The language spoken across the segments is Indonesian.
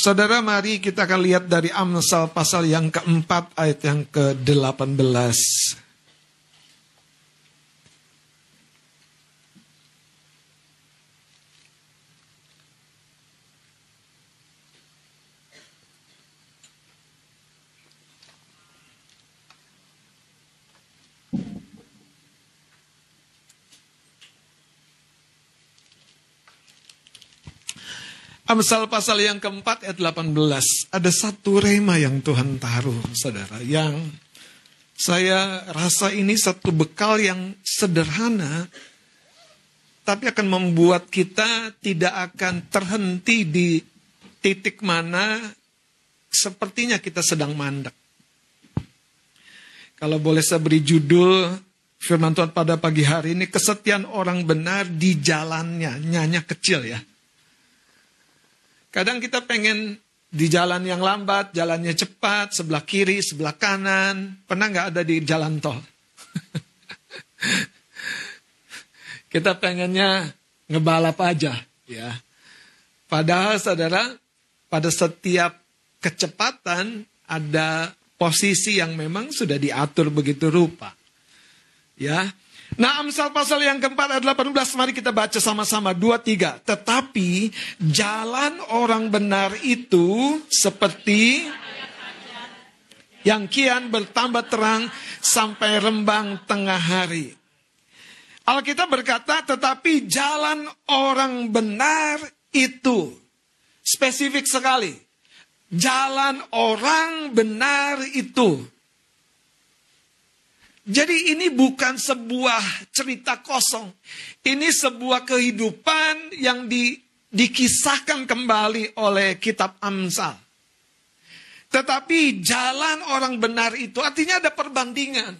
Saudara mari kita akan lihat dari Amsal pasal yang keempat ayat yang ke-18. Amsal pasal yang keempat ayat 18. Ada satu rema yang Tuhan taruh, saudara. Yang saya rasa ini satu bekal yang sederhana. Tapi akan membuat kita tidak akan terhenti di titik mana sepertinya kita sedang mandek. Kalau boleh saya beri judul firman Tuhan pada pagi hari ini, kesetiaan orang benar di jalannya, nyanya kecil ya Kadang kita pengen di jalan yang lambat, jalannya cepat, sebelah kiri, sebelah kanan. Pernah nggak ada di jalan tol? kita pengennya ngebalap aja, ya. Padahal saudara, pada setiap kecepatan ada posisi yang memang sudah diatur begitu rupa. Ya, Nah Amsal pasal yang keempat ayat 18 mari kita baca sama-sama dua tiga. Tetapi jalan orang benar itu seperti yang kian bertambah terang sampai rembang tengah hari. Alkitab berkata tetapi jalan orang benar itu spesifik sekali. Jalan orang benar itu jadi ini bukan sebuah cerita kosong. Ini sebuah kehidupan yang di, dikisahkan kembali oleh kitab Amsal. Tetapi jalan orang benar itu artinya ada perbandingan.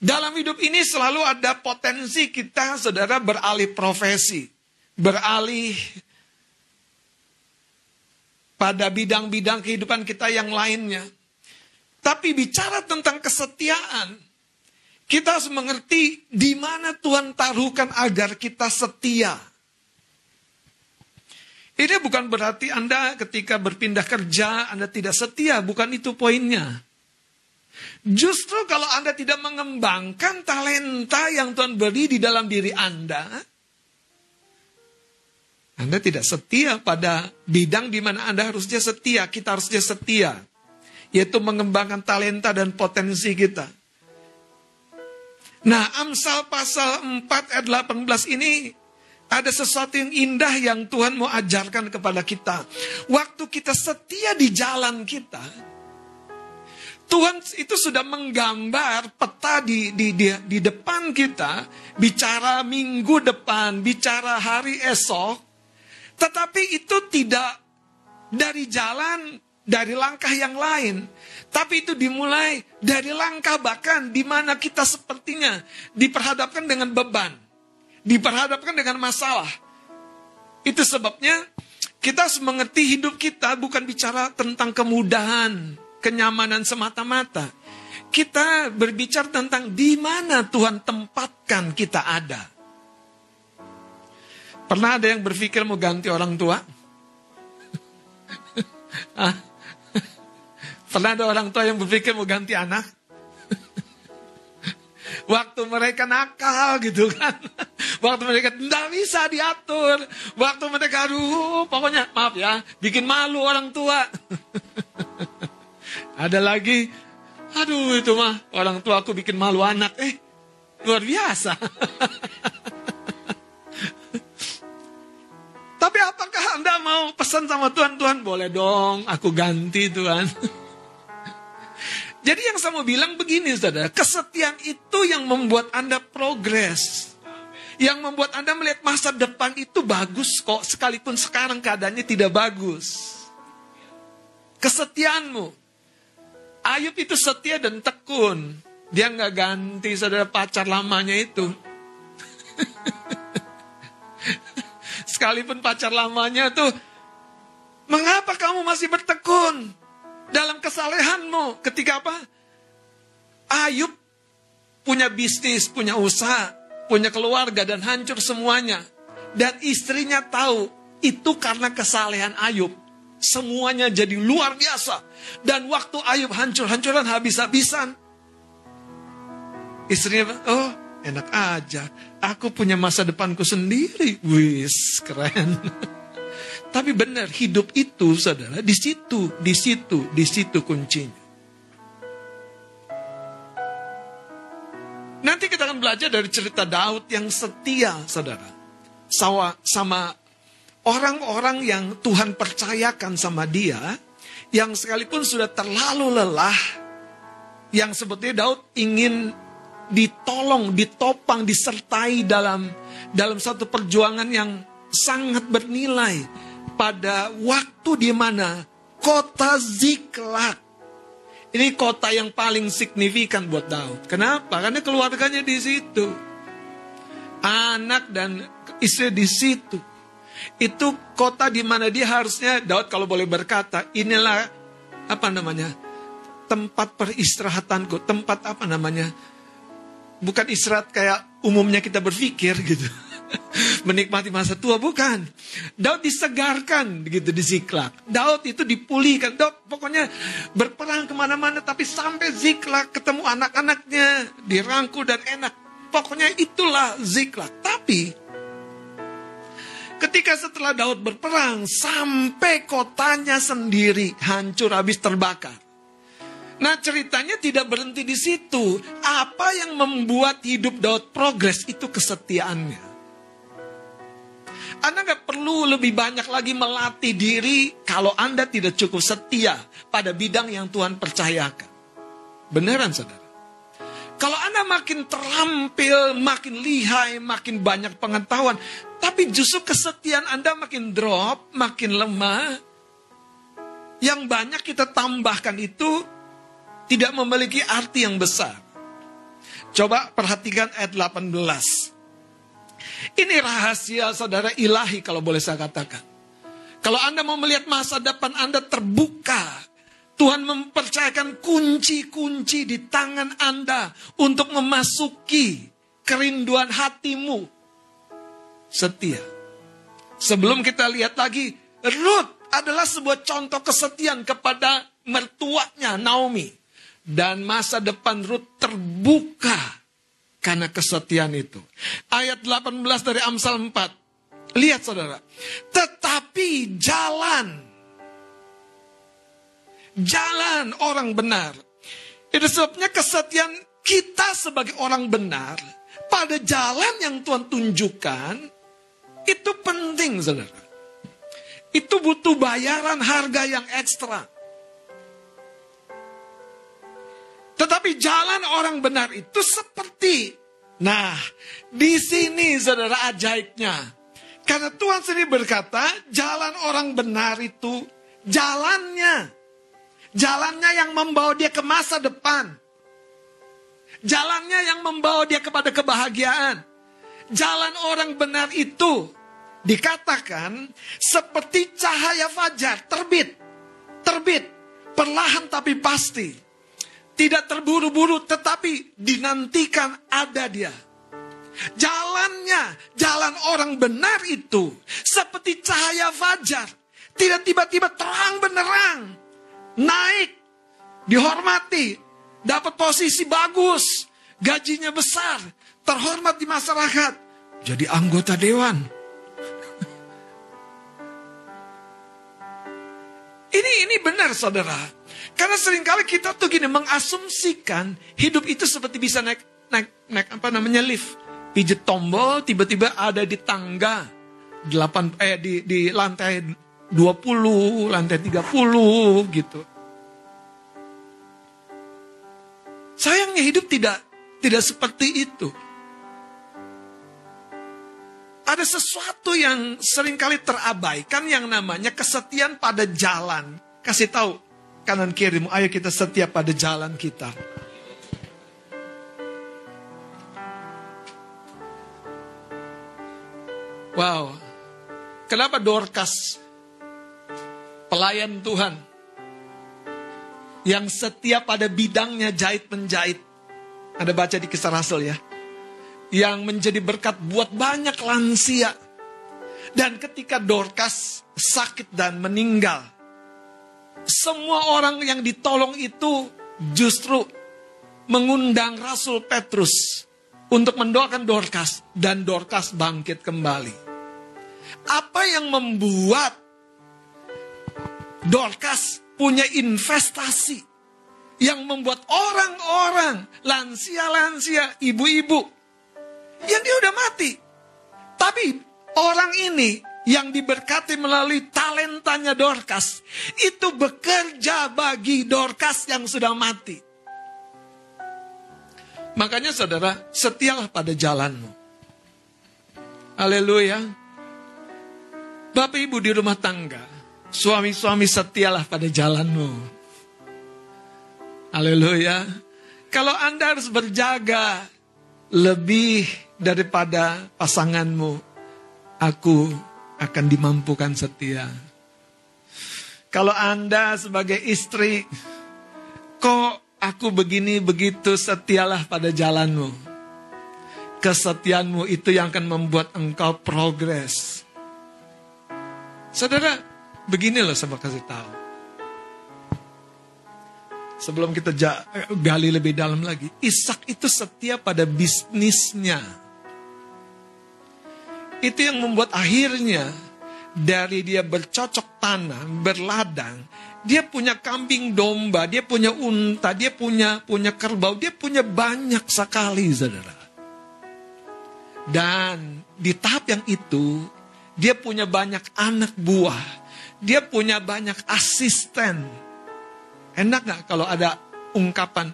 Dalam hidup ini selalu ada potensi kita saudara beralih profesi. Beralih pada bidang-bidang kehidupan kita yang lainnya. Tapi bicara tentang kesetiaan, kita harus mengerti di mana Tuhan taruhkan agar kita setia. Ini bukan berarti Anda ketika berpindah kerja Anda tidak setia, bukan itu poinnya. Justru kalau Anda tidak mengembangkan talenta yang Tuhan beri di dalam diri Anda, Anda tidak setia pada bidang di mana Anda harusnya setia, kita harusnya setia. Yaitu mengembangkan talenta dan potensi kita. Nah, Amsal pasal 4 ayat 18 ini ada sesuatu yang indah yang Tuhan mau ajarkan kepada kita. Waktu kita setia di jalan kita, Tuhan itu sudah menggambar peta di, di, di, di depan kita, bicara minggu depan, bicara hari esok, tetapi itu tidak dari jalan, dari langkah yang lain. Tapi itu dimulai dari langkah bahkan di mana kita sepertinya diperhadapkan dengan beban. Diperhadapkan dengan masalah. Itu sebabnya kita harus mengerti hidup kita bukan bicara tentang kemudahan, kenyamanan semata-mata. Kita berbicara tentang di mana Tuhan tempatkan kita ada. Pernah ada yang berpikir mau ganti orang tua? Pernah ada orang tua yang berpikir mau ganti anak? Waktu mereka nakal gitu kan. Waktu mereka tidak bisa diatur. Waktu mereka aduh pokoknya maaf ya. Bikin malu orang tua. ada lagi. Aduh itu mah orang tua aku bikin malu anak. Eh luar biasa. Tapi apakah Anda mau pesan sama Tuhan? Tuhan boleh dong aku ganti Tuhan. Jadi yang saya mau bilang begini saudara, kesetiaan itu yang membuat Anda progres. Yang membuat Anda melihat masa depan itu bagus kok, sekalipun sekarang keadaannya tidak bagus. Kesetiaanmu. Ayub itu setia dan tekun. Dia nggak ganti saudara pacar lamanya itu. Sekalipun pacar lamanya tuh, mengapa kamu masih bertekun? Dalam kesalehanmu. Ketika apa? Ayub punya bisnis, punya usaha, punya keluarga dan hancur semuanya. Dan istrinya tahu itu karena kesalehan Ayub. Semuanya jadi luar biasa. Dan waktu Ayub hancur-hancuran habis-habisan. Istrinya, oh enak aja. Aku punya masa depanku sendiri. Wis, keren. Tapi benar, hidup itu saudara, di situ, di situ, di situ kuncinya. Nanti kita akan belajar dari cerita Daud yang setia, saudara. Sama, sama orang-orang yang Tuhan percayakan sama dia, yang sekalipun sudah terlalu lelah, yang sebetulnya Daud ingin ditolong, ditopang, disertai dalam dalam satu perjuangan yang sangat bernilai pada waktu di mana kota Ziklag ini kota yang paling signifikan buat Daud. Kenapa? Karena keluarganya di situ. Anak dan istri di situ. Itu kota di mana dia harusnya Daud kalau boleh berkata, inilah apa namanya? tempat peristirahatanku, tempat apa namanya? Bukan istirahat kayak umumnya kita berpikir gitu. menikmati masa tua bukan. Daud disegarkan begitu di Ziklag. Daud itu dipulihkan. Daud pokoknya berperang ke mana-mana tapi sampai Ziklag ketemu anak-anaknya dirangkul dan enak. Pokoknya itulah Ziklag. Tapi ketika setelah Daud berperang sampai kotanya sendiri hancur habis terbakar. Nah ceritanya tidak berhenti di situ. Apa yang membuat hidup Daud progres itu kesetiaannya. Anda nggak perlu lebih banyak lagi melatih diri kalau Anda tidak cukup setia pada bidang yang Tuhan percayakan. Beneran saudara. Kalau Anda makin terampil, makin lihai, makin banyak pengetahuan, tapi justru kesetiaan Anda makin drop, makin lemah, yang banyak kita tambahkan itu tidak memiliki arti yang besar. Coba perhatikan ayat 18. Ini rahasia saudara ilahi kalau boleh saya katakan. Kalau Anda mau melihat masa depan Anda terbuka, Tuhan mempercayakan kunci-kunci di tangan Anda untuk memasuki kerinduan hatimu. Setia. Sebelum kita lihat lagi, Ruth adalah sebuah contoh kesetiaan kepada mertuanya Naomi. Dan masa depan Ruth terbuka karena kesetiaan itu. Ayat 18 dari Amsal 4. Lihat saudara. Tetapi jalan. Jalan orang benar. Itu sebabnya kesetiaan kita sebagai orang benar. Pada jalan yang Tuhan tunjukkan. Itu penting saudara. Itu butuh bayaran harga yang ekstra. Tetapi jalan orang benar itu seperti Nah, di sini saudara ajaibnya. Karena Tuhan sendiri berkata, jalan orang benar itu jalannya. Jalannya yang membawa dia ke masa depan. Jalannya yang membawa dia kepada kebahagiaan. Jalan orang benar itu dikatakan seperti cahaya fajar terbit. Terbit. Perlahan tapi pasti. Tidak terburu-buru tetapi dinantikan ada dia. Jalannya, jalan orang benar itu seperti cahaya fajar. Tidak tiba-tiba terang benerang. Naik, dihormati, dapat posisi bagus, gajinya besar, terhormat di masyarakat. Jadi anggota dewan. ini ini benar saudara. Karena sering kali kita tuh gini mengasumsikan hidup itu seperti bisa naik naik naik apa namanya lift. Pijet tombol tiba-tiba ada di tangga 8 eh di di lantai 20, lantai 30 gitu. Sayangnya hidup tidak tidak seperti itu. Ada sesuatu yang sering kali terabaikan yang namanya kesetiaan pada jalan. Kasih tahu, kanan kirimu. Ayo kita setia pada jalan kita. Wow. Kenapa Dorcas pelayan Tuhan yang setia pada bidangnya jahit menjahit. Ada baca di kisah Rasul ya. Yang menjadi berkat buat banyak lansia. Dan ketika Dorcas sakit dan meninggal, semua orang yang ditolong itu justru mengundang Rasul Petrus untuk mendoakan Dorcas dan Dorcas bangkit kembali. Apa yang membuat Dorcas punya investasi yang membuat orang-orang lansia-lansia, ibu-ibu yang dia udah mati. Tapi orang ini yang diberkati melalui talentanya Dorcas itu bekerja bagi Dorcas yang sudah mati. Makanya saudara, setialah pada jalanmu. Haleluya. Bapak ibu di rumah tangga, suami-suami setialah pada jalanmu. Haleluya. Kalau Anda harus berjaga lebih daripada pasanganmu, aku akan dimampukan setia. Kalau Anda sebagai istri, kok aku begini begitu setialah pada jalanmu. Kesetiaanmu itu yang akan membuat engkau progres. Saudara, begini loh saya kasih tahu. Sebelum kita gali lebih dalam lagi, Ishak itu setia pada bisnisnya. Itu yang membuat akhirnya dari dia bercocok tanam, berladang, dia punya kambing domba, dia punya unta, dia punya punya kerbau, dia punya banyak sekali, saudara. Dan di tahap yang itu, dia punya banyak anak buah, dia punya banyak asisten, Enak gak kalau ada ungkapan,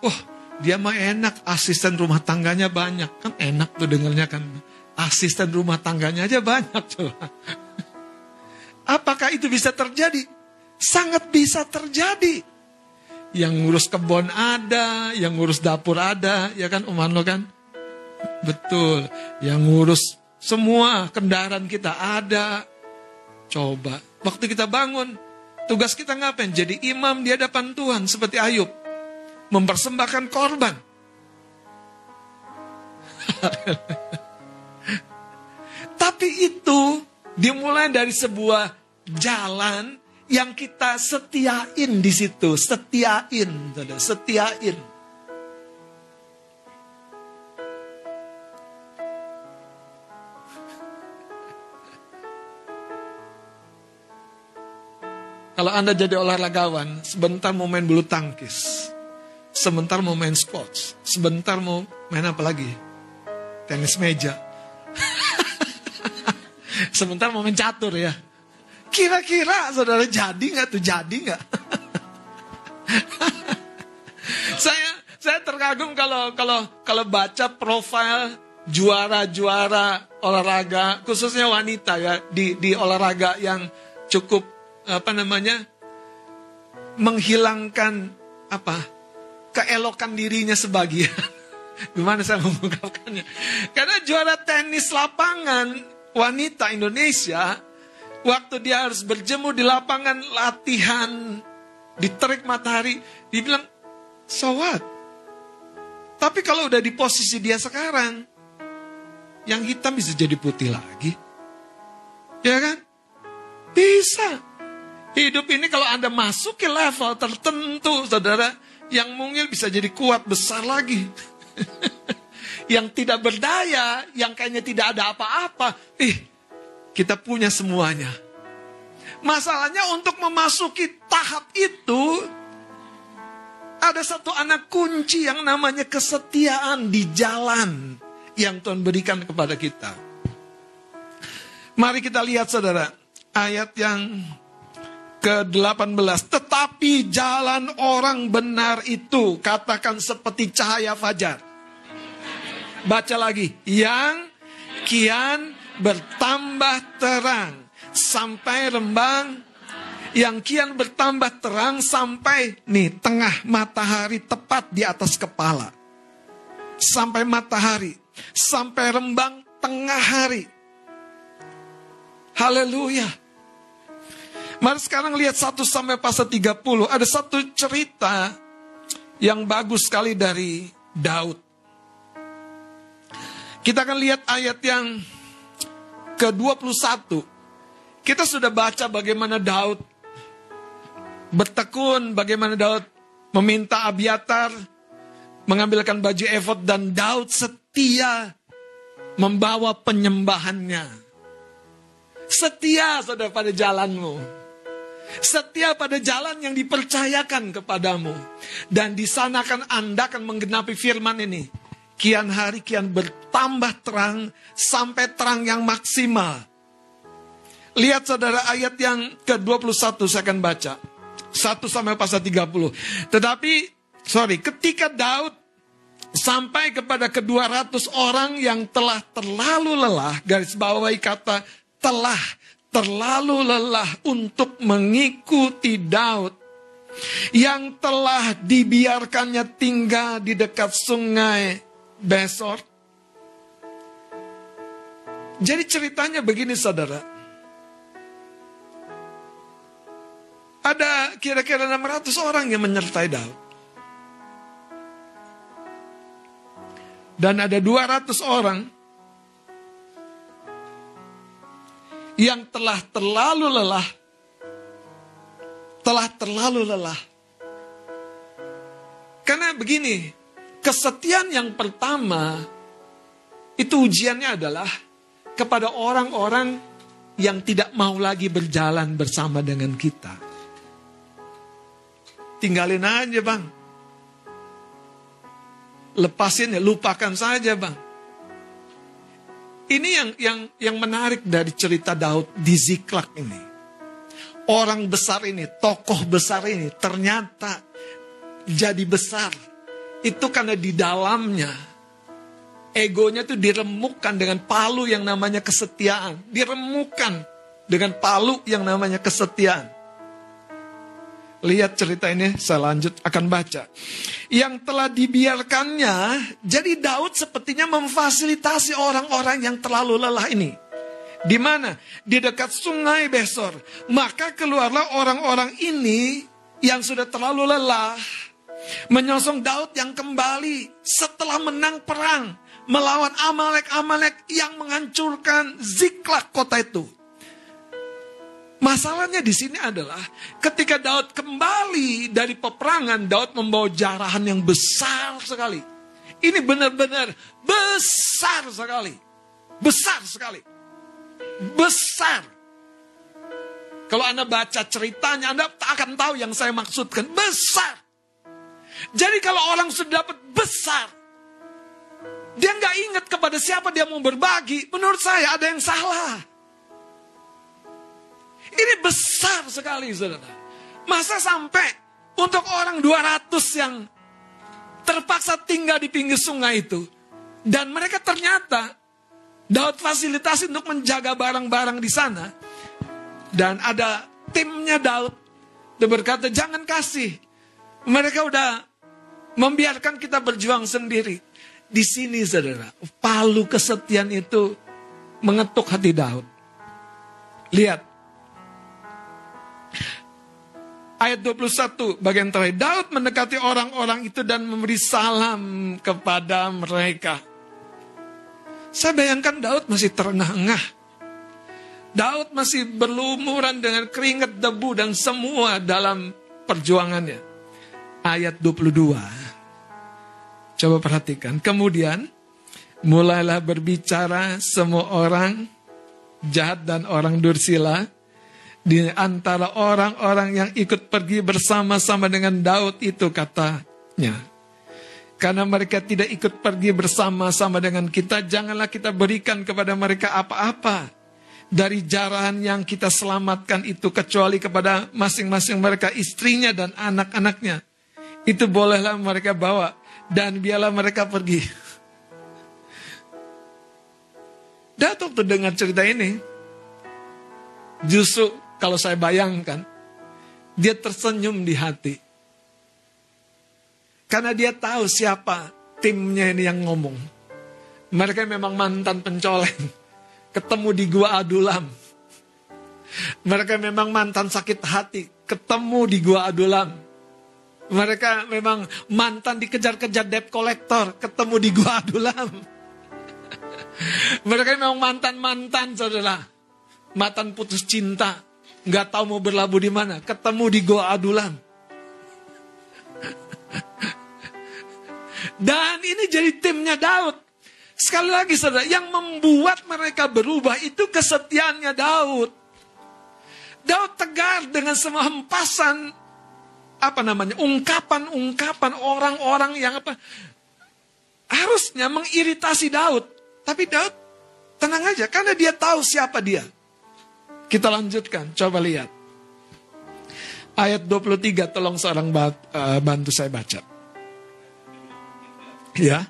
wah oh, dia mah enak, asisten rumah tangganya banyak. Kan enak tuh dengernya kan. Asisten rumah tangganya aja banyak coba. Apakah itu bisa terjadi? Sangat bisa terjadi. Yang ngurus kebun ada, yang ngurus dapur ada, ya kan uman lo kan? Betul. Yang ngurus semua kendaraan kita ada. Coba, waktu kita bangun, Tugas kita ngapain? Jadi imam di hadapan Tuhan seperti Ayub. Mempersembahkan korban. Tapi itu dimulai dari sebuah jalan yang kita setiain di situ, setiain, setiain. Kalau Anda jadi olahragawan, sebentar mau main bulu tangkis. Sebentar mau main sports. Sebentar mau main apa lagi? Tenis meja. Sebentar mau catur ya. Kira-kira saudara jadi nggak tuh? Jadi nggak? saya saya terkagum kalau kalau kalau baca profil juara-juara olahraga khususnya wanita ya di di olahraga yang cukup apa namanya menghilangkan apa keelokan dirinya sebagian. Gimana saya mengungkapkannya? Karena juara tenis lapangan wanita Indonesia, waktu dia harus berjemur di lapangan latihan di terik matahari, dibilang, so what? Tapi kalau udah di posisi dia sekarang, yang hitam bisa jadi putih lagi. Ya kan? Bisa. Hidup ini kalau Anda masuk ke level tertentu, saudara, yang mungil bisa jadi kuat besar lagi. yang tidak berdaya, yang kayaknya tidak ada apa-apa. Ih, kita punya semuanya. Masalahnya untuk memasuki tahap itu, ada satu anak kunci yang namanya kesetiaan di jalan yang Tuhan berikan kepada kita. Mari kita lihat saudara, ayat yang ke-18. Tetapi jalan orang benar itu katakan seperti cahaya fajar. Baca lagi. Yang kian bertambah terang sampai rembang yang kian bertambah terang sampai nih tengah matahari tepat di atas kepala. Sampai matahari, sampai rembang tengah hari. Haleluya. Mari sekarang lihat 1 sampai pasal 30. Ada satu cerita yang bagus sekali dari Daud. Kita akan lihat ayat yang ke-21. Kita sudah baca bagaimana Daud bertekun bagaimana Daud meminta Abiatar mengambilkan baju efod dan Daud setia membawa penyembahannya. Setia saudara pada jalanmu. Setia pada jalan yang dipercayakan kepadamu. Dan di sana kan Anda akan menggenapi firman ini. Kian hari kian bertambah terang sampai terang yang maksimal. Lihat saudara ayat yang ke-21 saya akan baca. 1 sampai pasal 30. Tetapi, sorry, ketika Daud sampai kepada kedua ratus orang yang telah terlalu lelah, garis bawahi kata telah terlalu lelah untuk mengikuti Daud yang telah dibiarkannya tinggal di dekat sungai Besor. Jadi ceritanya begini saudara. Ada kira-kira 600 orang yang menyertai Daud. Dan ada 200 orang yang telah terlalu lelah. Telah terlalu lelah. Karena begini, kesetiaan yang pertama itu ujiannya adalah kepada orang-orang yang tidak mau lagi berjalan bersama dengan kita. Tinggalin aja bang. Lepasin ya, lupakan saja bang. Ini yang yang yang menarik dari cerita Daud di Ziklak ini. Orang besar ini, tokoh besar ini ternyata jadi besar. Itu karena di dalamnya egonya itu diremukkan dengan palu yang namanya kesetiaan. Diremukkan dengan palu yang namanya kesetiaan. Lihat cerita ini, saya lanjut akan baca. Yang telah dibiarkannya, jadi Daud sepertinya memfasilitasi orang-orang yang terlalu lelah ini. Di mana? Di dekat sungai Besor. Maka keluarlah orang-orang ini yang sudah terlalu lelah. Menyosong Daud yang kembali setelah menang perang. Melawan Amalek-Amalek yang menghancurkan Ziklak kota itu. Masalahnya di sini adalah ketika Daud kembali dari peperangan, Daud membawa jarahan yang besar sekali. Ini benar-benar besar sekali. Besar sekali. Besar. Kalau Anda baca ceritanya, Anda tak akan tahu yang saya maksudkan. Besar. Jadi kalau orang sudah dapat besar, dia nggak ingat kepada siapa dia mau berbagi. Menurut saya ada yang salah. Ini besar sekali, saudara. Masa sampai untuk orang 200 yang terpaksa tinggal di pinggir sungai itu. Dan mereka ternyata Daud fasilitasi untuk menjaga barang-barang di sana. Dan ada timnya Daud. Dia berkata, jangan kasih. Mereka udah membiarkan kita berjuang sendiri. Di sini saudara, palu kesetiaan itu mengetuk hati Daud. Lihat, Ayat 21 bagian terakhir. Daud mendekati orang-orang itu dan memberi salam kepada mereka. Saya bayangkan Daud masih terengah-engah. Daud masih berlumuran dengan keringat debu dan semua dalam perjuangannya. Ayat 22. Coba perhatikan. Kemudian mulailah berbicara semua orang jahat dan orang dursila di antara orang-orang yang ikut pergi bersama-sama dengan Daud itu katanya. Karena mereka tidak ikut pergi bersama-sama dengan kita, janganlah kita berikan kepada mereka apa-apa dari jarahan yang kita selamatkan itu kecuali kepada masing-masing mereka istrinya dan anak-anaknya. Itu bolehlah mereka bawa dan biarlah mereka pergi. Datuk tuh dengar cerita ini, justru kalau saya bayangkan, dia tersenyum di hati. Karena dia tahu siapa timnya ini yang ngomong. Mereka memang mantan pencoleng. Ketemu di gua Adulam. Mereka memang mantan sakit hati. Ketemu di gua Adulam. Mereka memang mantan dikejar-kejar debt collector. Ketemu di gua Adulam. Mereka memang mantan-mantan saudara. Mantan putus cinta Nggak tahu mau berlabuh di mana. Ketemu di Goa Adulam. Dan ini jadi timnya Daud. Sekali lagi saudara, yang membuat mereka berubah itu kesetiaannya Daud. Daud tegar dengan semua hempasan apa namanya ungkapan-ungkapan orang-orang yang apa harusnya mengiritasi Daud. Tapi Daud tenang aja karena dia tahu siapa dia. Kita lanjutkan, coba lihat. Ayat 23 tolong seorang eh, bantu saya baca. Ya.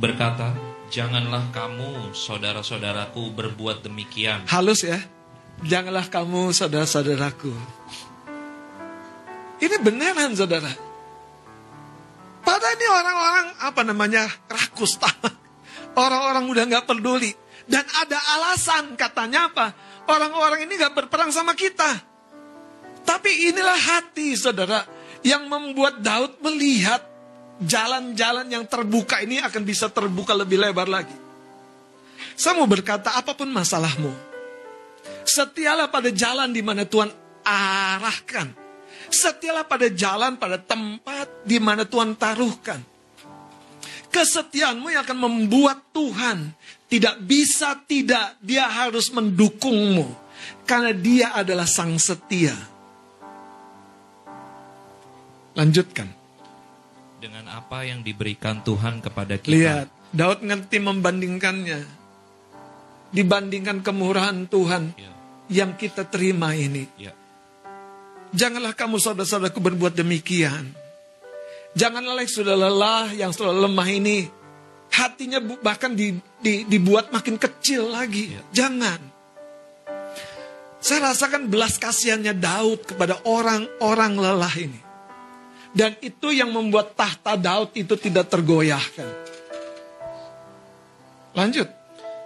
Berkata, janganlah kamu saudara-saudaraku berbuat demikian. Halus ya. Janganlah kamu saudara-saudaraku. Ini beneran saudara. Padahal ini orang-orang apa namanya rakus Orang-orang udah nggak peduli. Dan ada alasan katanya apa? Orang-orang ini nggak berperang sama kita. Tapi inilah hati saudara yang membuat Daud melihat jalan-jalan yang terbuka ini akan bisa terbuka lebih lebar lagi. Saya mau berkata apa pun masalahmu. Setialah pada jalan di mana Tuhan arahkan. Setialah pada jalan, pada tempat di mana Tuhan taruhkan. Kesetiaanmu yang akan membuat Tuhan tidak bisa tidak, dia harus mendukungmu. Karena dia adalah sang setia. Lanjutkan dengan apa yang diberikan Tuhan kepada kita. Lihat, Daud ngerti membandingkannya. Dibandingkan kemurahan Tuhan ya. yang kita terima ini. Ya. Janganlah kamu saudara-saudaraku berbuat demikian. Janganlah yang sudah lelah, yang sudah lemah ini, hatinya bahkan di, di, dibuat makin kecil lagi. Ya. Jangan. Saya rasakan belas kasihannya Daud kepada orang-orang lelah ini. Dan itu yang membuat tahta Daud itu tidak tergoyahkan. Lanjut.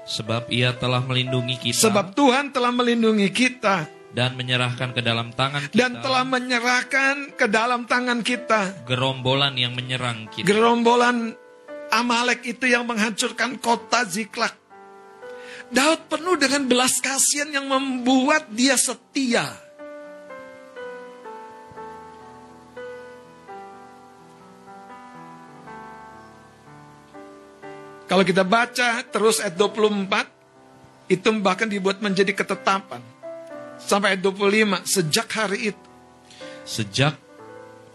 Sebab ia telah melindungi kita. Sebab Tuhan telah melindungi kita. Dan menyerahkan ke dalam tangan kita. Dan telah menyerahkan ke dalam tangan kita. Gerombolan yang menyerang kita. Gerombolan Amalek itu yang menghancurkan kota Ziklak. Daud penuh dengan belas kasihan yang membuat dia setia. Kalau kita baca terus ayat 24, itu bahkan dibuat menjadi ketetapan. Sampai ayat 25, sejak hari itu. Sejak?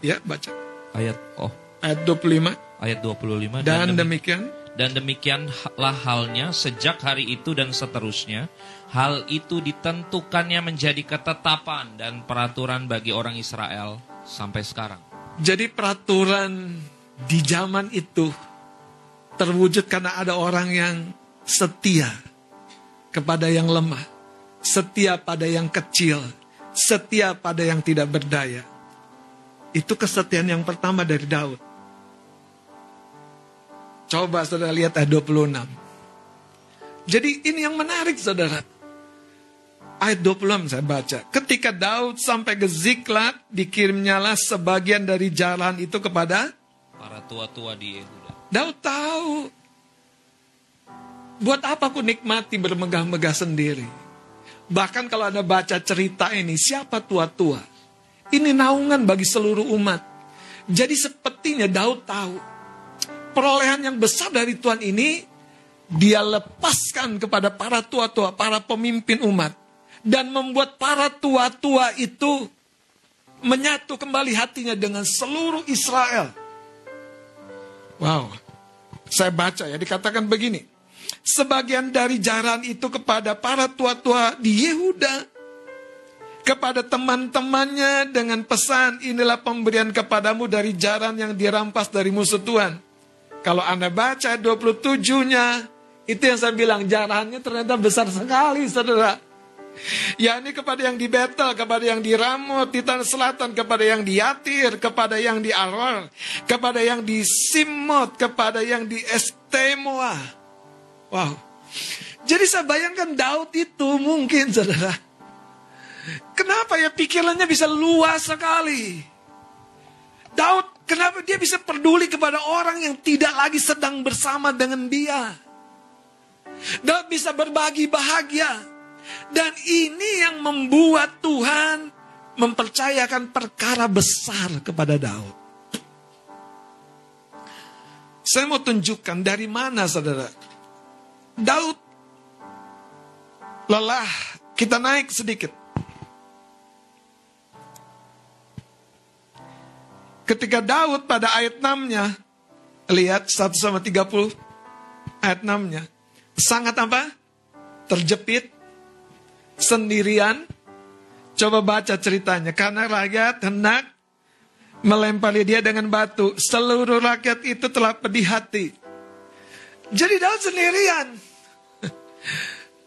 Ya, baca. Ayat, oh. Ayat 25. Ayat 25. Dan, dan demikian. Dan demikianlah halnya sejak hari itu dan seterusnya. Hal itu ditentukannya menjadi ketetapan dan peraturan bagi orang Israel sampai sekarang. Jadi peraturan di zaman itu terwujud karena ada orang yang setia kepada yang lemah, setia pada yang kecil, setia pada yang tidak berdaya. Itu kesetiaan yang pertama dari Daud. Coba saudara lihat ayat 26. Jadi ini yang menarik saudara. Ayat 26 saya baca. Ketika Daud sampai ke Ziklat, dikirimnyalah sebagian dari jalan itu kepada para tua-tua di Yehuda. Daud tahu. Buat apa aku nikmati bermegah-megah sendiri? Bahkan kalau Anda baca cerita ini, siapa tua-tua? Ini naungan bagi seluruh umat. Jadi sepertinya Daud tahu. Perolehan yang besar dari Tuhan ini, dia lepaskan kepada para tua-tua, para pemimpin umat. Dan membuat para tua-tua itu menyatu kembali hatinya dengan seluruh Israel. Wow. Saya baca ya, dikatakan begini. Sebagian dari jaran itu kepada para tua-tua di Yehuda. Kepada teman-temannya dengan pesan, inilah pemberian kepadamu dari jaran yang dirampas dari musuh Tuhan. Kalau Anda baca 27-nya, itu yang saya bilang, jarannya ternyata besar sekali, saudara yakni kepada yang di Betel, kepada yang di Ramot, di tanah selatan, kepada yang di Yatir, kepada yang di Aror, kepada yang di Simot, kepada yang di Estemoa. Wow. Jadi saya bayangkan Daud itu mungkin saudara. Kenapa ya pikirannya bisa luas sekali. Daud kenapa dia bisa peduli kepada orang yang tidak lagi sedang bersama dengan dia. Daud bisa berbagi bahagia Dan ini yang membuat Tuhan mempercayakan perkara besar kepada Daud. Saya mau tunjukkan dari mana saudara. Daud lelah, kita naik sedikit. Ketika Daud pada ayat 6-nya, lihat 1 sama 30, ayat 6-nya. Sangat apa? Terjepit, sendirian. Coba baca ceritanya. Karena rakyat hendak melempari dia dengan batu. Seluruh rakyat itu telah pedih hati. Jadi Daud sendirian.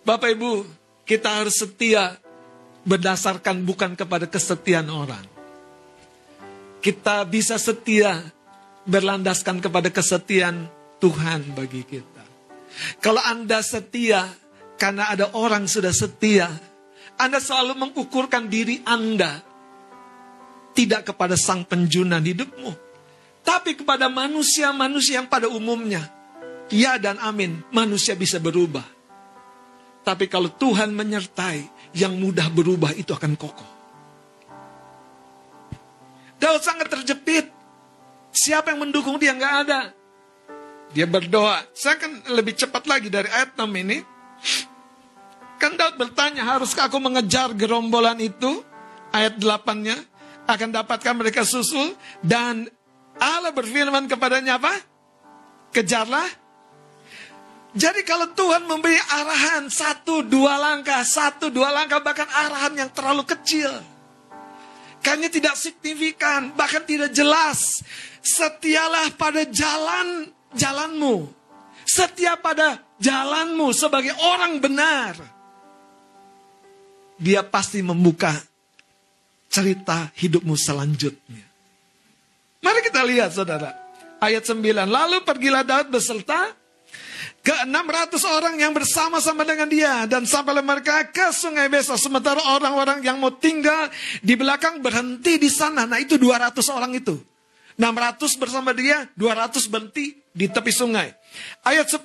Bapak Ibu, kita harus setia berdasarkan bukan kepada kesetiaan orang kita bisa setia berlandaskan kepada kesetiaan Tuhan bagi kita. Kalau Anda setia karena ada orang sudah setia, Anda selalu mengukurkan diri Anda tidak kepada sang penjunan hidupmu, tapi kepada manusia-manusia yang pada umumnya. Ya dan amin, manusia bisa berubah. Tapi kalau Tuhan menyertai, yang mudah berubah itu akan kokoh. Daud sangat terjepit. Siapa yang mendukung dia? Nggak ada. Dia berdoa. Saya akan lebih cepat lagi dari ayat 6 ini. Kan Daud bertanya, haruskah aku mengejar gerombolan itu? Ayat 8-nya. Akan dapatkan mereka susul. Dan Allah berfirman kepadanya apa? Kejarlah. Jadi kalau Tuhan memberi arahan satu dua langkah, satu dua langkah bahkan arahan yang terlalu kecil Kayaknya tidak signifikan, bahkan tidak jelas. Setialah pada jalan jalanmu. Setia pada jalanmu sebagai orang benar. Dia pasti membuka cerita hidupmu selanjutnya. Mari kita lihat saudara. Ayat 9. Lalu pergilah Daud beserta ke 600 orang yang bersama-sama dengan dia. Dan sampailah mereka ke sungai Besa sementara orang-orang yang mau tinggal di belakang berhenti di sana. Nah itu 200 orang itu. 600 bersama dia 200 berhenti di tepi sungai. Ayat 10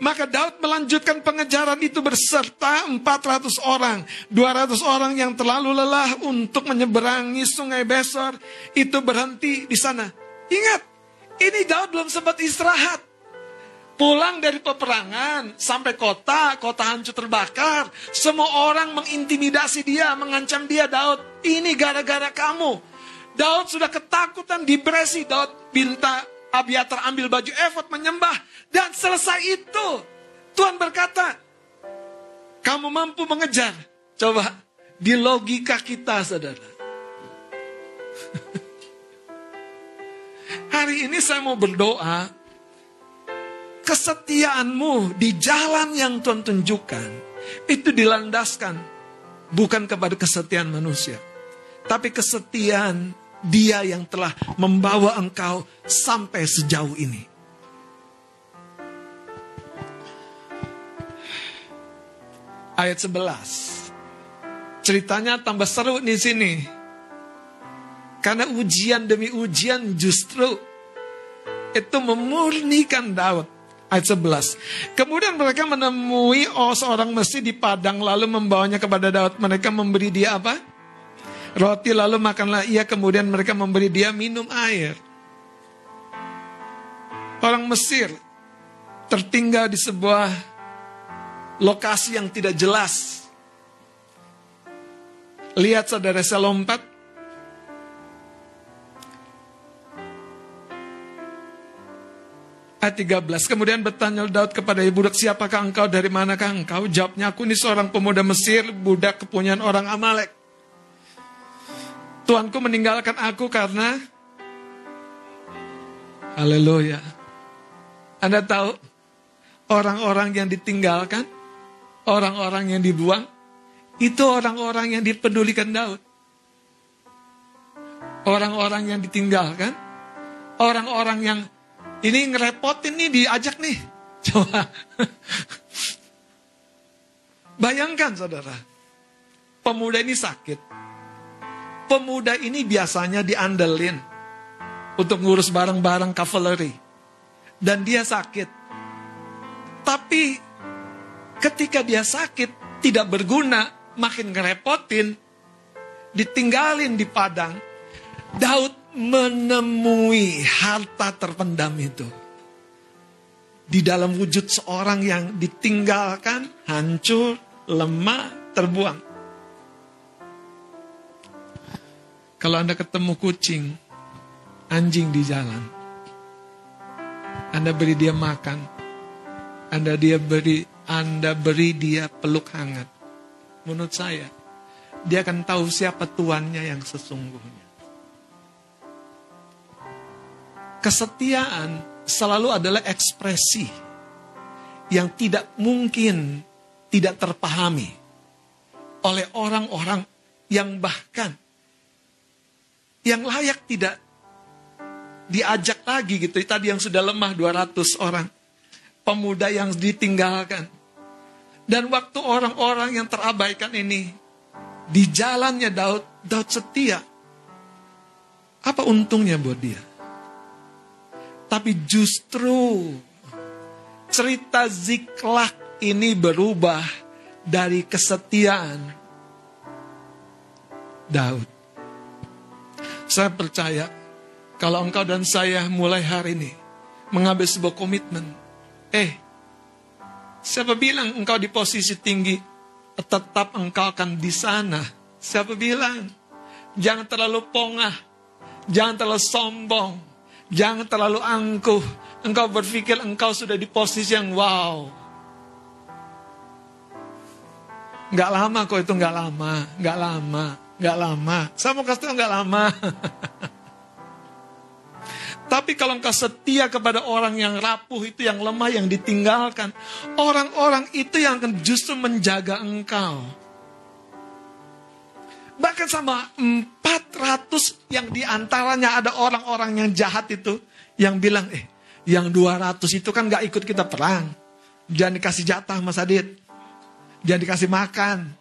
maka Daud melanjutkan pengejaran itu berserta 400 orang. 200 orang yang terlalu lelah untuk menyeberangi sungai Besor itu berhenti di sana. Ingat ini Daud belum sempat istirahat Pulang dari peperangan sampai kota, kota hancur terbakar. Semua orang mengintimidasi dia, mengancam dia, Daud. Ini gara-gara kamu. Daud sudah ketakutan, depresi. Daud minta Abiatar ambil baju efod menyembah. Dan selesai itu, Tuhan berkata, kamu mampu mengejar. Coba, di logika kita, saudara. Hari ini saya mau berdoa, kesetiaanmu di jalan yang Tuhan tunjukkan itu dilandaskan bukan kepada kesetiaan manusia, tapi kesetiaan Dia yang telah membawa engkau sampai sejauh ini. Ayat 11. Ceritanya tambah seru di sini. Karena ujian demi ujian justru itu memurnikan Daud ayat 11. Kemudian mereka menemui oh seorang Mesir di padang lalu membawanya kepada Daud. Mereka memberi dia apa? Roti lalu makanlah ia kemudian mereka memberi dia minum air. Orang Mesir tertinggal di sebuah lokasi yang tidak jelas. Lihat saudara saya lompat Ayat 13. Kemudian bertanya Daud kepada budak, siapakah engkau, dari manakah engkau? Jawabnya, aku ini seorang pemuda Mesir, budak kepunyaan orang Amalek. Tuanku meninggalkan aku karena Haleluya. Anda tahu orang-orang yang ditinggalkan, orang-orang yang dibuang, itu orang-orang yang dipedulikan Daud. Orang-orang yang ditinggalkan, orang-orang yang ini ngerepotin nih diajak nih. Coba. Bayangkan saudara. Pemuda ini sakit. Pemuda ini biasanya diandelin untuk ngurus barang-barang cavalry. Dan dia sakit. Tapi ketika dia sakit, tidak berguna, makin ngerepotin, ditinggalin di padang. Daud menemui harta terpendam itu. Di dalam wujud seorang yang ditinggalkan, hancur, lemah, terbuang. Kalau Anda ketemu kucing, anjing di jalan, Anda beri dia makan, Anda dia beri Anda beri dia peluk hangat. Menurut saya, dia akan tahu siapa tuannya yang sesungguhnya. Kesetiaan selalu adalah ekspresi yang tidak mungkin tidak terpahami oleh orang-orang yang bahkan yang layak tidak diajak lagi gitu. Tadi yang sudah lemah 200 orang. Pemuda yang ditinggalkan. Dan waktu orang-orang yang terabaikan ini di jalannya Daud, Daud setia. Apa untungnya buat dia? Tapi justru cerita Ziklak ini berubah dari kesetiaan Daud. Saya percaya kalau engkau dan saya mulai hari ini mengambil sebuah komitmen. Eh, siapa bilang engkau di posisi tinggi, tetap engkau akan di sana. Siapa bilang? Jangan terlalu pongah, jangan terlalu sombong, Jangan terlalu angkuh. Engkau berpikir engkau sudah di posisi yang wow. Gak lama kok itu gak lama, gak lama, gak lama. Saya mau kasih tau gak lama. Tapi kalau engkau setia kepada orang yang rapuh itu, yang lemah, yang ditinggalkan. Orang-orang itu yang akan justru menjaga engkau. Bahkan sama 400 yang di antaranya ada orang-orang yang jahat itu. Yang bilang, eh yang 200 itu kan gak ikut kita perang. Jangan dikasih jatah Mas Adit. Jangan dikasih makan.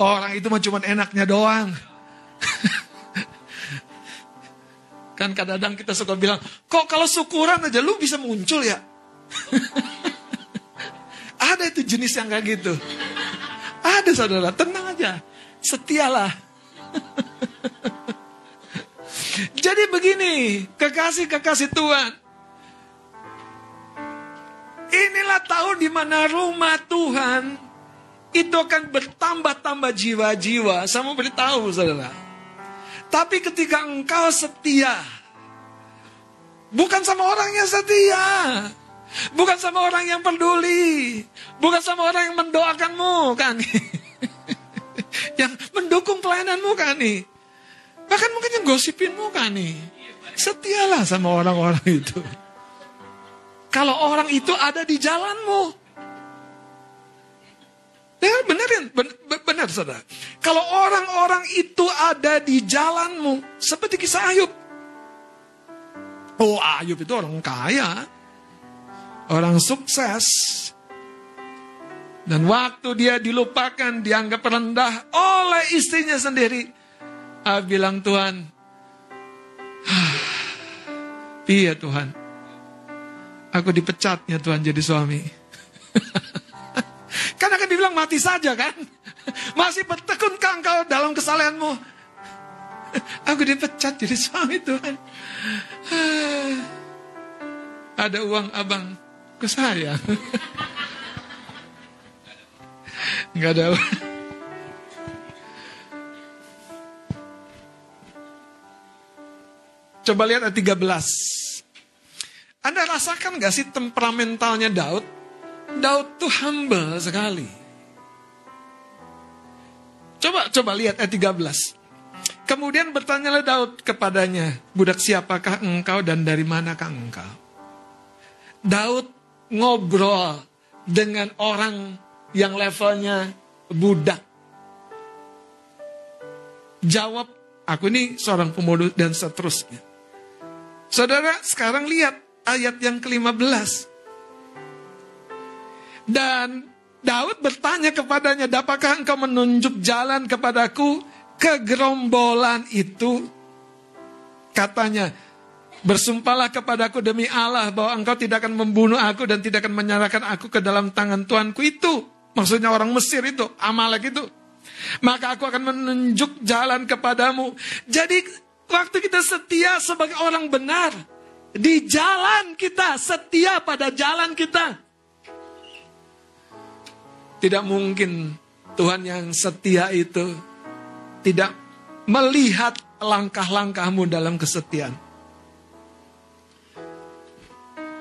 Orang itu mah cuma enaknya doang. kan kadang-kadang kita suka bilang, kok kalau syukuran aja lu bisa muncul ya? Ada itu jenis yang kayak gitu. Ada saudara, tenang aja. Setialah. Jadi begini, kekasih-kekasih Tuhan. Inilah tahun di mana rumah Tuhan itu akan bertambah-tambah jiwa-jiwa. Saya mau beritahu saudara. Tapi ketika engkau setia, bukan sama orang yang setia, bukan sama orang yang peduli, bukan sama orang yang mendoakanmu kan. yang mendukung pelayananmu kan. Bahkan mungkin yang gosipinmu kan nih. Setialah sama orang-orang itu. Kalau orang itu ada di jalanmu. Ya benar, benar saudara. Kalau orang-orang itu ada di jalanmu, seperti kisah Ayub. Oh Ayub itu orang kaya, orang sukses, dan waktu dia dilupakan, dianggap rendah oleh istrinya sendiri. Ah, bilang Tuhan, iya Tuhan, aku dipecatnya Tuhan jadi suami. Karena kan dibilang mati saja kan. Masih bertekunkah engkau dalam kesalahanmu? Aku dipecat jadi suami Tuhan. Ada uang abang ke saya. Nggak ada. Coba lihat ayat 13. Anda rasakan gak sih temperamentalnya Daud? Daud tuh humble sekali. Coba coba lihat ayat 13. Kemudian bertanyalah Daud kepadanya, budak siapakah engkau dan dari manakah engkau? Daud ngobrol dengan orang yang levelnya budak. Jawab, aku ini seorang pemuda dan seterusnya. Saudara, sekarang lihat ayat yang ke-15. Dan Daud bertanya kepadanya, dapatkah engkau menunjuk jalan kepadaku ke gerombolan itu? Katanya, bersumpahlah kepadaku demi Allah bahwa engkau tidak akan membunuh aku dan tidak akan menyerahkan aku ke dalam tangan Tuanku itu. Maksudnya orang Mesir itu, Amalek itu. Maka aku akan menunjuk jalan kepadamu. Jadi waktu kita setia sebagai orang benar. Di jalan kita, setia pada jalan kita. Tidak mungkin Tuhan yang setia itu tidak melihat langkah-langkahmu dalam kesetiaan.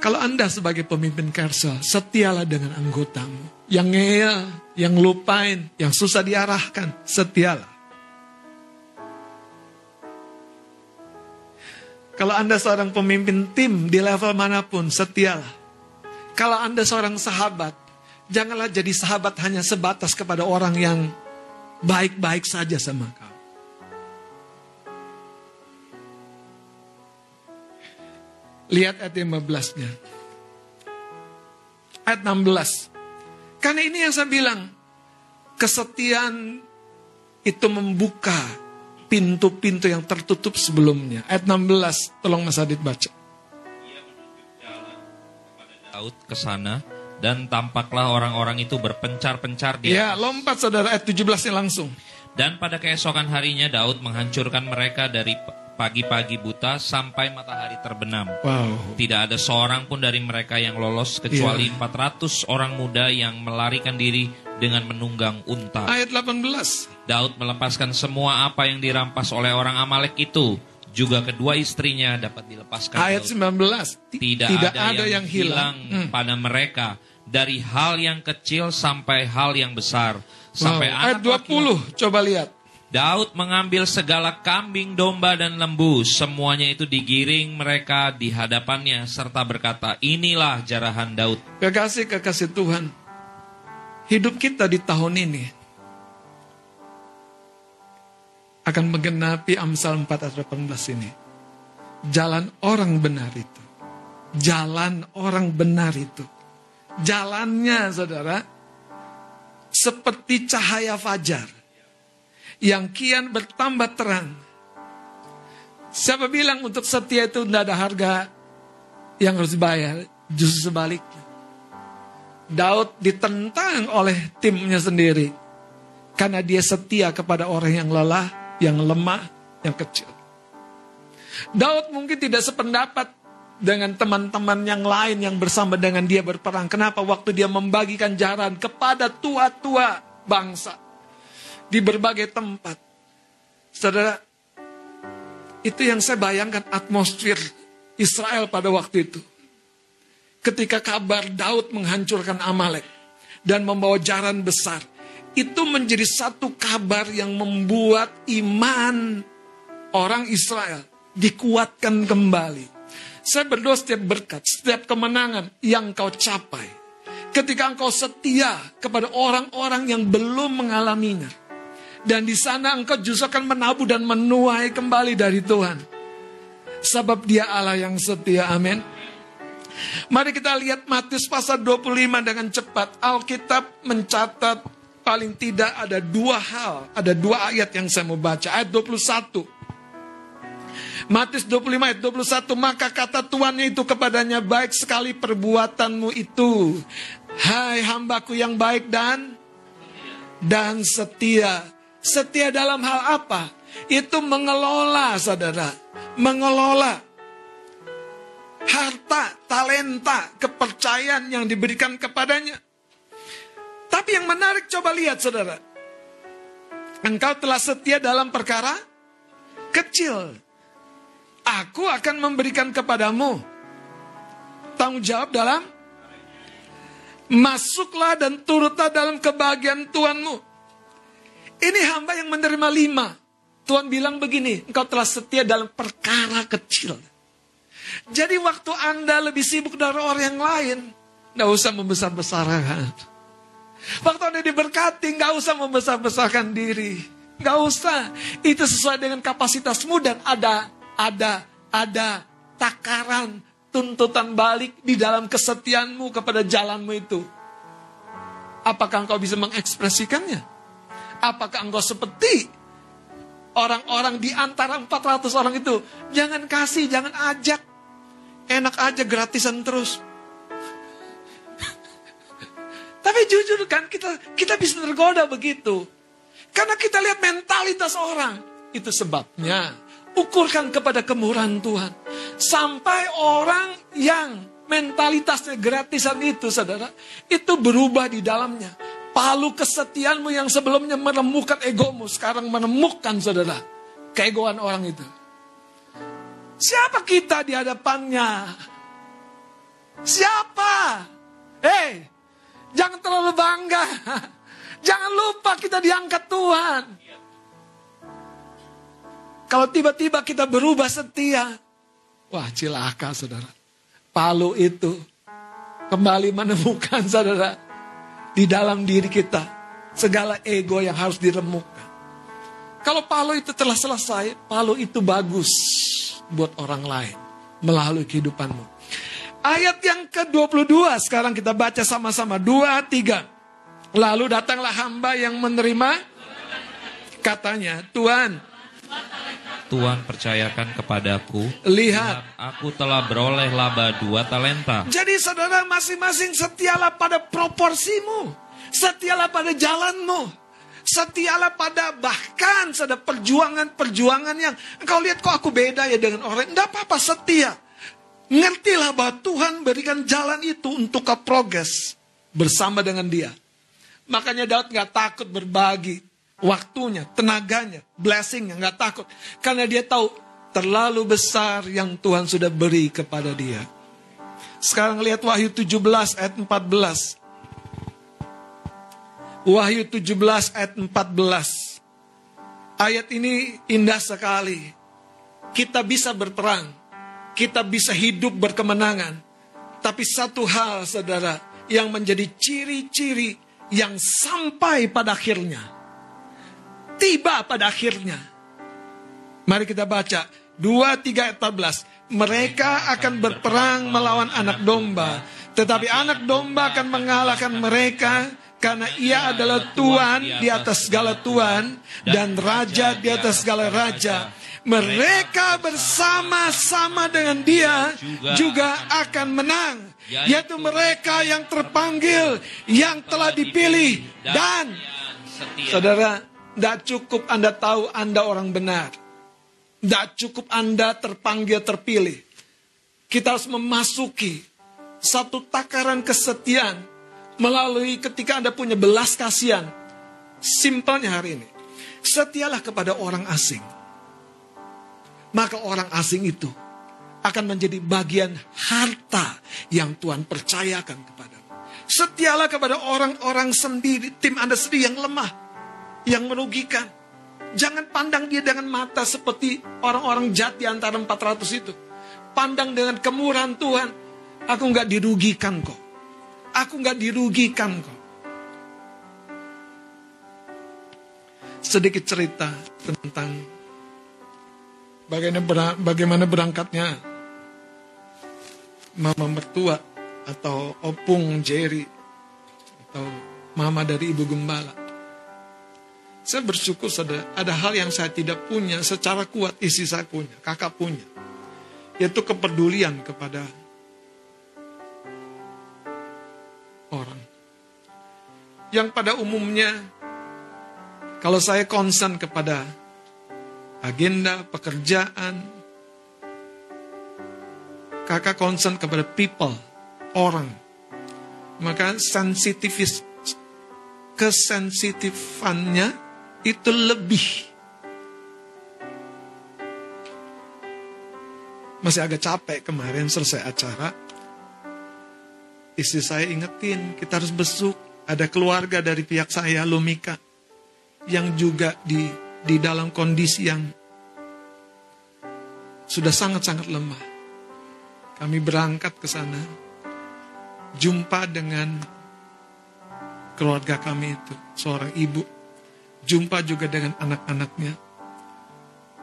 Kalau Anda sebagai pemimpin Kersel, setialah dengan anggotamu. Yang ngeyel, yang lupain, yang susah diarahkan, setialah. Kalau Anda seorang pemimpin tim di level mana pun, setialah. Kalau Anda seorang sahabat, janganlah jadi sahabat hanya sebatas kepada orang yang baik-baik saja sama kamu. Lihat ayat 15-nya. Ayat 16. Karena ini yang saya bilang, kesetiaan itu membuka pintu-pintu yang tertutup sebelumnya. Ayat 16, tolong Mas Adit baca. Daud ke sana dan tampaklah orang-orang itu berpencar-pencar di Ya, lompat saudara ayat 17-nya langsung. Dan pada keesokan harinya Daud menghancurkan mereka dari pagi-pagi buta sampai matahari terbenam. Wow. Tidak ada seorang pun dari mereka yang lolos kecuali yeah. 400 orang muda yang melarikan diri dengan menunggang unta. Ayat 18. Daud melepaskan semua apa yang dirampas oleh orang Amalek itu. Juga kedua istrinya dapat dilepaskan. Ayat 19. Tidak, Tidak ada, ada yang, yang hilang, hilang hmm. pada mereka dari hal yang kecil sampai hal yang besar. Sampai wow. Ayat 20, laki, coba lihat. Daud mengambil segala kambing, domba, dan lembu. Semuanya itu digiring mereka di hadapannya serta berkata, inilah jarahan Daud. Kekasih-kekasih Tuhan, hidup kita di tahun ini akan menggenapi Amsal 4 ayat 18 ini. Jalan orang benar itu. Jalan orang benar itu. Jalannya saudara, seperti cahaya fajar yang kian bertambah terang. Siapa bilang untuk setia itu tidak ada harga yang harus dibayar? Justru sebaliknya. Daud ditentang oleh timnya sendiri. Karena dia setia kepada orang yang lelah, yang lemah, yang kecil. Daud mungkin tidak sependapat dengan teman-teman yang lain yang bersama dengan dia berperang. Kenapa? Waktu dia membagikan jalan kepada tua-tua bangsa di berbagai tempat. Saudara, itu yang saya bayangkan atmosfer Israel pada waktu itu. Ketika kabar Daud menghancurkan Amalek dan membawa jaran besar, itu menjadi satu kabar yang membuat iman orang Israel dikuatkan kembali. Saya berdoa setiap berkat, setiap kemenangan yang kau capai. Ketika engkau setia kepada orang-orang yang belum mengalaminya dan di sana engkau justru akan menabuh dan menuai kembali dari Tuhan. Sebab dia Allah yang setia, amin. Mari kita lihat Matius pasal 25 dengan cepat. Alkitab mencatat paling tidak ada dua hal, ada dua ayat yang saya mau baca. Ayat 21. Matius 25 ayat 21. Maka kata tuannya itu kepadanya, baik sekali perbuatanmu itu. Hai hambaku yang baik dan dan setia. Setia dalam hal apa? Itu mengelola, saudara. Mengelola harta, talenta, kepercayaan yang diberikan kepadanya. Tapi yang menarik coba lihat saudara. Engkau telah setia dalam perkara kecil. Aku akan memberikan kepadamu tanggung jawab dalam masuklah dan turutlah dalam kebahagiaan Tuhanmu. Ini hamba yang menerima lima. Tuhan bilang begini, engkau telah setia dalam perkara kecil. Jadi waktu Anda lebih sibuk dari orang yang lain, nggak usah membesar-besarkan. Waktu Anda diberkati, nggak usah membesar-besarkan diri. Nggak usah. Itu sesuai dengan kapasitasmu dan ada, ada, ada takaran, tuntutan balik di dalam kesetiaanmu kepada jalanmu itu. Apakah engkau bisa mengekspresikannya? Apakah engkau seperti orang-orang di antara 400 orang itu? Jangan kasih, jangan ajak. Enak aja gratisan terus. Tapi jujur kan kita kita bisa tergoda begitu. Karena kita lihat mentalitas orang. Itu sebabnya ukurkan kepada kemurahan Tuhan. Sampai orang yang mentalitasnya gratisan itu saudara. Itu berubah di dalamnya. Palu kesetiaanmu yang sebelumnya menemukan egomu. Sekarang menemukan saudara. Keegoan orang itu. Siapa kita di hadapannya? Siapa? Hei, jangan terlalu bangga. Jangan lupa kita diangkat Tuhan. Kalau tiba-tiba kita berubah setia, wah cilaka saudara. Palu itu kembali menemukan saudara di dalam diri kita segala ego yang harus diremukkan. Kalau palu itu telah selesai, palu itu bagus buat orang lain melalui kehidupanmu. Ayat yang ke-22 sekarang kita baca sama-sama. Dua, tiga. Lalu datanglah hamba yang menerima katanya, Tuhan, Tuhan percayakan kepadaku. lihat. Aku telah beroleh laba dua talenta. Jadi saudara masing-masing setialah pada proporsimu. Setialah pada jalanmu. Setialah pada bahkan ada perjuangan-perjuangan yang engkau lihat kok aku beda ya dengan orang. Tidak apa-apa setia. Ngertilah bahwa Tuhan berikan jalan itu untuk kau progres bersama dengan dia. Makanya Daud nggak takut berbagi waktunya, tenaganya, blessingnya, nggak takut. Karena dia tahu terlalu besar yang Tuhan sudah beri kepada dia. Sekarang lihat Wahyu 17 ayat 14. Wahyu 17 ayat 14. Ayat ini indah sekali. Kita bisa berperang. Kita bisa hidup berkemenangan. Tapi satu hal saudara yang menjadi ciri-ciri yang sampai pada akhirnya. Tiba pada akhirnya. Mari kita baca. 2, 3, 14. Mereka akan berperang melawan anak domba. Tetapi anak domba akan mengalahkan mereka karena ia adalah Tuhan di atas segala Tuhan dan Raja di atas segala Raja. Mereka bersama-sama dengan dia juga akan menang. Yaitu mereka yang terpanggil, yang telah dipilih. Dan, saudara, tidak cukup Anda tahu Anda orang benar. Tidak cukup Anda terpanggil, terpilih. Kita harus memasuki satu takaran kesetiaan melalui ketika Anda punya belas kasihan. Simpelnya hari ini, setialah kepada orang asing. Maka orang asing itu akan menjadi bagian harta yang Tuhan percayakan kepada. Setialah kepada orang-orang sendiri, tim Anda sendiri yang lemah, yang merugikan. Jangan pandang dia dengan mata seperti orang-orang jahat di antara 400 itu. Pandang dengan kemurahan Tuhan. Aku nggak dirugikan kok. Aku nggak dirugikan kok. Sedikit cerita tentang bagaimana berangkatnya mama mertua atau opung Jerry atau mama dari ibu gembala. Saya bersyukur ada, ada hal yang saya tidak punya secara kuat isi saya punya, kakak punya. Yaitu kepedulian kepada orang. Yang pada umumnya, kalau saya concern kepada agenda, pekerjaan, kakak concern kepada people, orang, maka sensitivis, kesensitifannya itu lebih. Masih agak capek kemarin selesai acara, Istri saya ingetin, kita harus besuk. Ada keluarga dari pihak saya, Lumika, yang juga di di dalam kondisi yang sudah sangat-sangat lemah. Kami berangkat ke sana, jumpa dengan keluarga kami itu, seorang ibu, jumpa juga dengan anak-anaknya.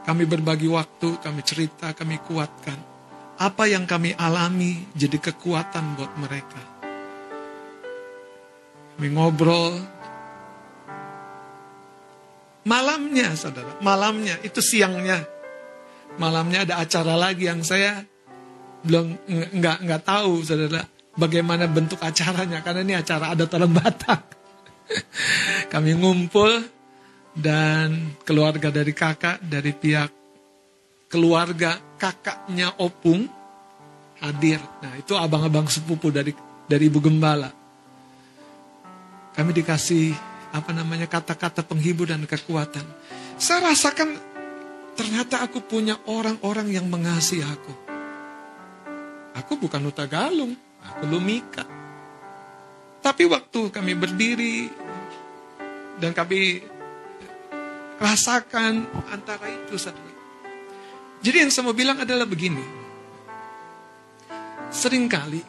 Kami berbagi waktu, kami cerita, kami kuatkan apa yang kami alami jadi kekuatan buat mereka. Kami ngobrol. Malamnya, saudara, malamnya itu siangnya. Malamnya ada acara lagi yang saya belum nggak nggak tahu, saudara. bagaimana bentuk acaranya karena ini acara adat orang Batak. Kami ngumpul dan keluarga dari kakak dari pihak keluarga kakaknya Opung hadir. Nah, itu abang-abang sepupu dari dari Ibu Gembala. Kami dikasih apa namanya kata-kata penghibur dan kekuatan. Saya rasakan ternyata aku punya orang-orang yang mengasihi aku. Aku bukan Uta Galung, aku Lumika. Tapi waktu kami berdiri dan kami rasakan antara itu satu. Jadi yang saya mau bilang adalah begini. Seringkali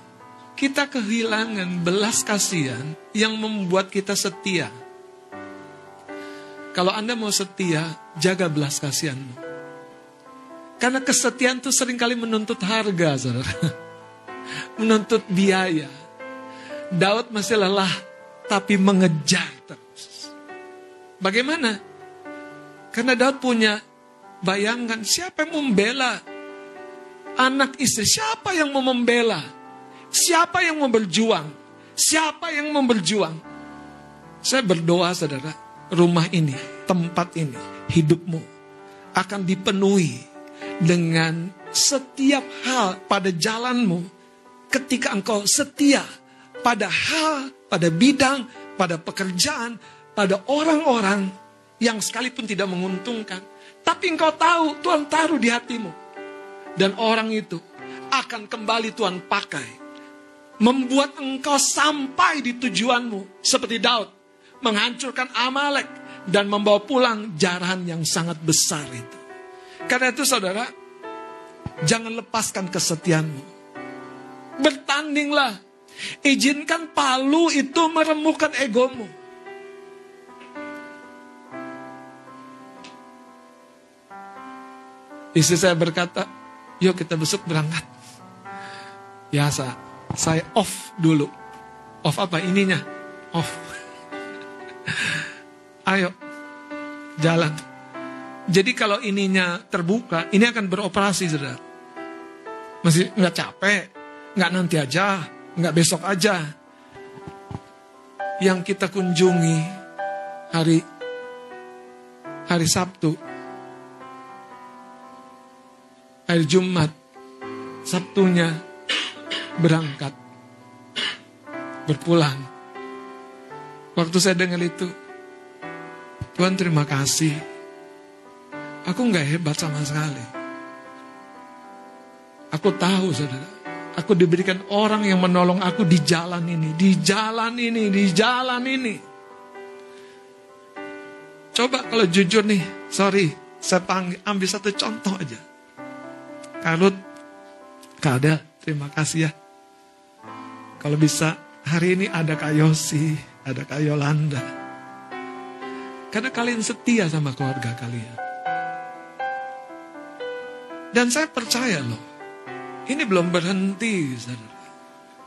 kita kehilangan belas kasihan yang membuat kita setia. Kalau Anda mau setia, jaga belas kasihanmu. Karena kesetiaan itu sering kali menuntut harga, saudara. Menuntut biaya. Daud masih lelah, tapi mengejar terus. Bagaimana? Karena Daud punya bayangan siapa yang membela anak istri, siapa yang mau membela, siapa yang mau berjuang, siapa yang mau berjuang. Saya berdoa saudara, rumah ini, tempat ini, hidupmu akan dipenuhi dengan setiap hal pada jalanmu ketika engkau setia pada hal, pada bidang, pada pekerjaan, pada orang-orang yang sekalipun tidak menguntungkan. Tapi engkau tahu Tuhan taruh di hatimu. Dan orang itu akan kembali Tuhan pakai. Membuat engkau sampai di tujuanmu. Seperti Daud. Menghancurkan Amalek. Dan membawa pulang jarahan yang sangat besar itu. Karena itu saudara. Jangan lepaskan kesetiaanmu. Bertandinglah. Izinkan palu itu meremukan egomu. Istri saya berkata, yuk kita besok berangkat. Biasa, saya off dulu. Off apa ininya? Off. Ayo, jalan. Jadi kalau ininya terbuka, ini akan beroperasi, saudara. Masih nggak capek, nggak nanti aja, nggak besok aja. Yang kita kunjungi hari hari Sabtu, hari Jumat, Sabtunya berangkat, berpulang. Waktu saya dengar itu, Tuhan terima kasih. Aku nggak hebat sama sekali. Aku tahu saudara, aku diberikan orang yang menolong aku di jalan ini, di jalan ini, di jalan ini. Coba kalau jujur nih, sorry, saya panggil, ambil satu contoh aja. Karut, Kada, terima kasih ya. Kalau bisa hari ini ada Kak Yosi, ada Kak Yolanda. Karena kalian setia sama keluarga kalian. Dan saya percaya loh, ini belum berhenti.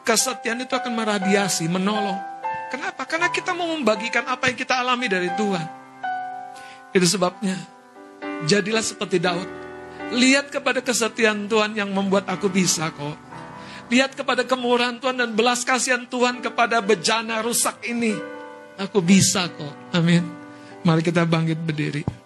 Kesetiaan itu akan meradiasi, menolong. Kenapa? Karena kita mau membagikan apa yang kita alami dari Tuhan. Itu sebabnya, jadilah seperti Daud. Lihat kepada kesetiaan Tuhan yang membuat aku bisa kok. Lihat kepada kemurahan Tuhan dan belas kasihan Tuhan kepada bejana rusak ini. Aku bisa kok. Amin. Mari kita bangkit berdiri.